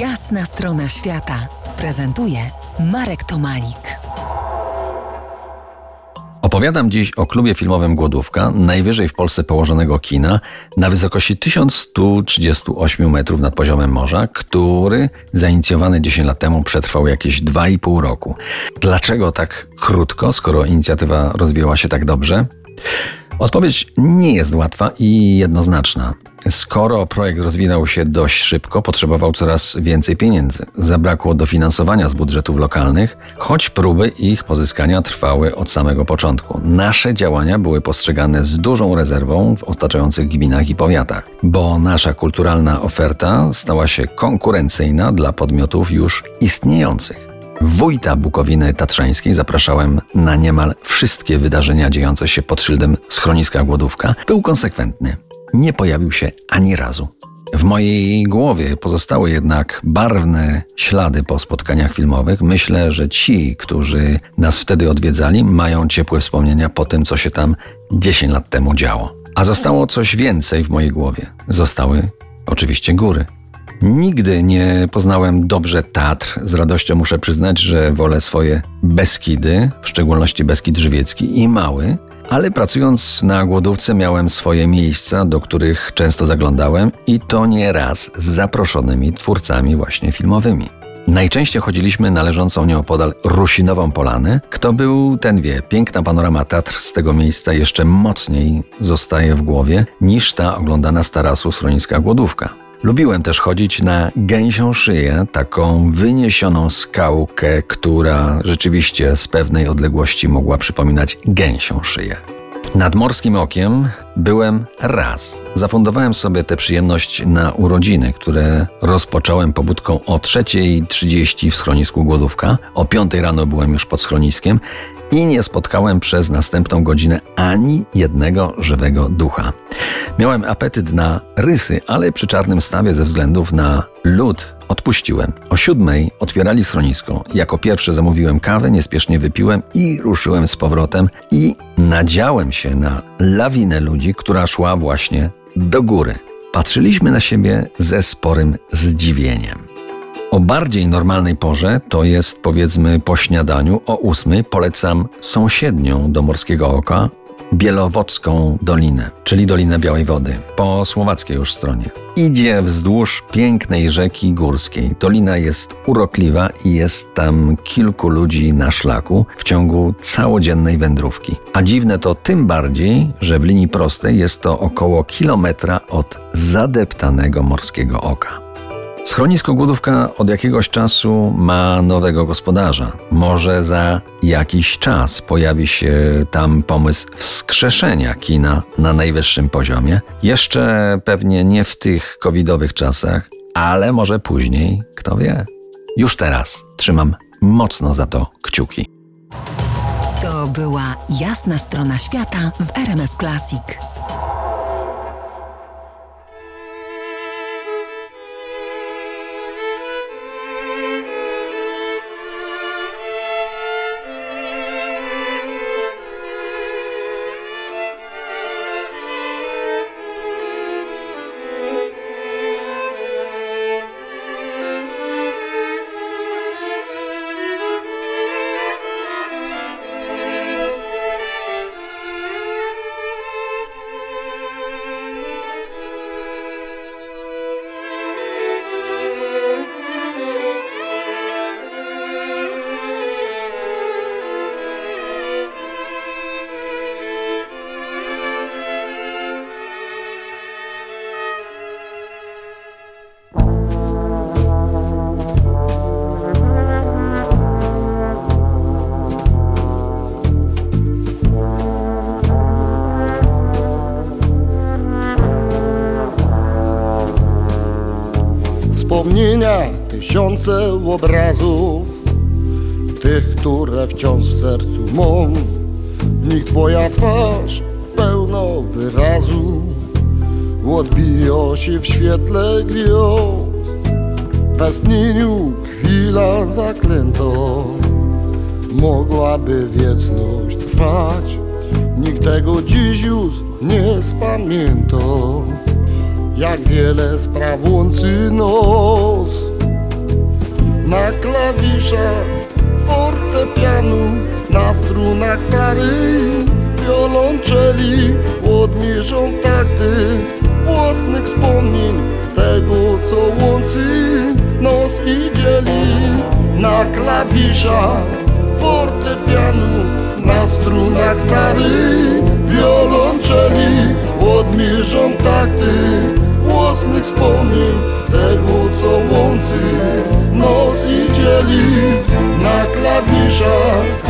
Jasna strona świata prezentuje Marek Tomalik. Opowiadam dziś o klubie filmowym Głodówka, najwyżej w Polsce położonego kina, na wysokości 1138 metrów nad poziomem morza, który zainicjowany 10 lat temu przetrwał jakieś 2,5 roku. Dlaczego tak krótko, skoro inicjatywa rozwijała się tak dobrze? Odpowiedź nie jest łatwa i jednoznaczna. Skoro projekt rozwinął się dość szybko, potrzebował coraz więcej pieniędzy. Zabrakło dofinansowania z budżetów lokalnych, choć próby ich pozyskania trwały od samego początku. Nasze działania były postrzegane z dużą rezerwą w otaczających gminach i powiatach, bo nasza kulturalna oferta stała się konkurencyjna dla podmiotów już istniejących. Wójta Bukowiny Tatrzańskiej zapraszałem na niemal wszystkie wydarzenia dziejące się pod szyldem schroniska Głodówka. Był konsekwentny. Nie pojawił się ani razu. W mojej głowie pozostały jednak barwne ślady po spotkaniach filmowych. Myślę, że ci, którzy nas wtedy odwiedzali, mają ciepłe wspomnienia po tym, co się tam 10 lat temu działo. A zostało coś więcej w mojej głowie. Zostały oczywiście góry. Nigdy nie poznałem dobrze Tatr. Z radością muszę przyznać, że wolę swoje Beskidy, w szczególności Beskid Żywiecki i Mały, ale pracując na głodówce miałem swoje miejsca, do których często zaglądałem i to nie raz z zaproszonymi twórcami właśnie filmowymi. Najczęściej chodziliśmy należącą nieopodal Rusinową Polanę. Kto był, ten wie. Piękna panorama Tatr z tego miejsca jeszcze mocniej zostaje w głowie niż ta oglądana z tarasu schroniska Głodówka. Lubiłem też chodzić na gęsią szyję, taką wyniesioną skałkę, która rzeczywiście z pewnej odległości mogła przypominać gęsią szyję. Nad morskim okiem byłem raz. Zafundowałem sobie tę przyjemność na urodziny, które rozpocząłem pobudką o 3.30 w schronisku Głodówka. O 5 rano byłem już pod schroniskiem i nie spotkałem przez następną godzinę ani jednego żywego ducha. Miałem apetyt na rysy, ale przy czarnym stawie ze względów na lód odpuściłem. O siódmej otwierali schronisko. Jako pierwszy zamówiłem kawę, niespiesznie wypiłem i ruszyłem z powrotem i nadziałem się na lawinę ludzi, która szła właśnie do góry. Patrzyliśmy na siebie ze sporym zdziwieniem. O bardziej normalnej porze, to jest powiedzmy po śniadaniu, o ósmej polecam sąsiednią do Morskiego Oka, Bielowocką Dolinę, czyli Dolinę Białej Wody, po słowackiej już stronie. Idzie wzdłuż pięknej rzeki górskiej. Dolina jest urokliwa i jest tam kilku ludzi na szlaku w ciągu całodziennej wędrówki. A dziwne to tym bardziej, że w linii prostej jest to około kilometra od zadeptanego Morskiego Oka. Schronisko Głodówka od jakiegoś czasu ma nowego gospodarza. Może za jakiś czas pojawi się tam pomysł wskrzeszenia kina na najwyższym poziomie. Jeszcze pewnie nie w tych covidowych czasach, ale może później, kto wie. Już teraz trzymam mocno za to kciuki. To była jasna strona świata w RMF Classic. Wspomnienia, tysiące obrazów, tych, które wciąż w sercu mam. W nich Twoja twarz pełno wyrazu, odbija się w świetle gwiazd. We stnieniu chwila zaklęta, mogłaby wieczność trwać. Nikt tego dziś już nie spamięta jak wiele spraw łączy nos. Klawiszach fortepianu Na strunach starych wiolonczeli Odmierzą takty własnych wspomnień Tego co łączy nos i dzieli. Na klawiszach fortepianu Na strunach starych wiolonczeli Odmierzą takty własnych wspomnień Tego co łączy nos i dzieli Na klawiszach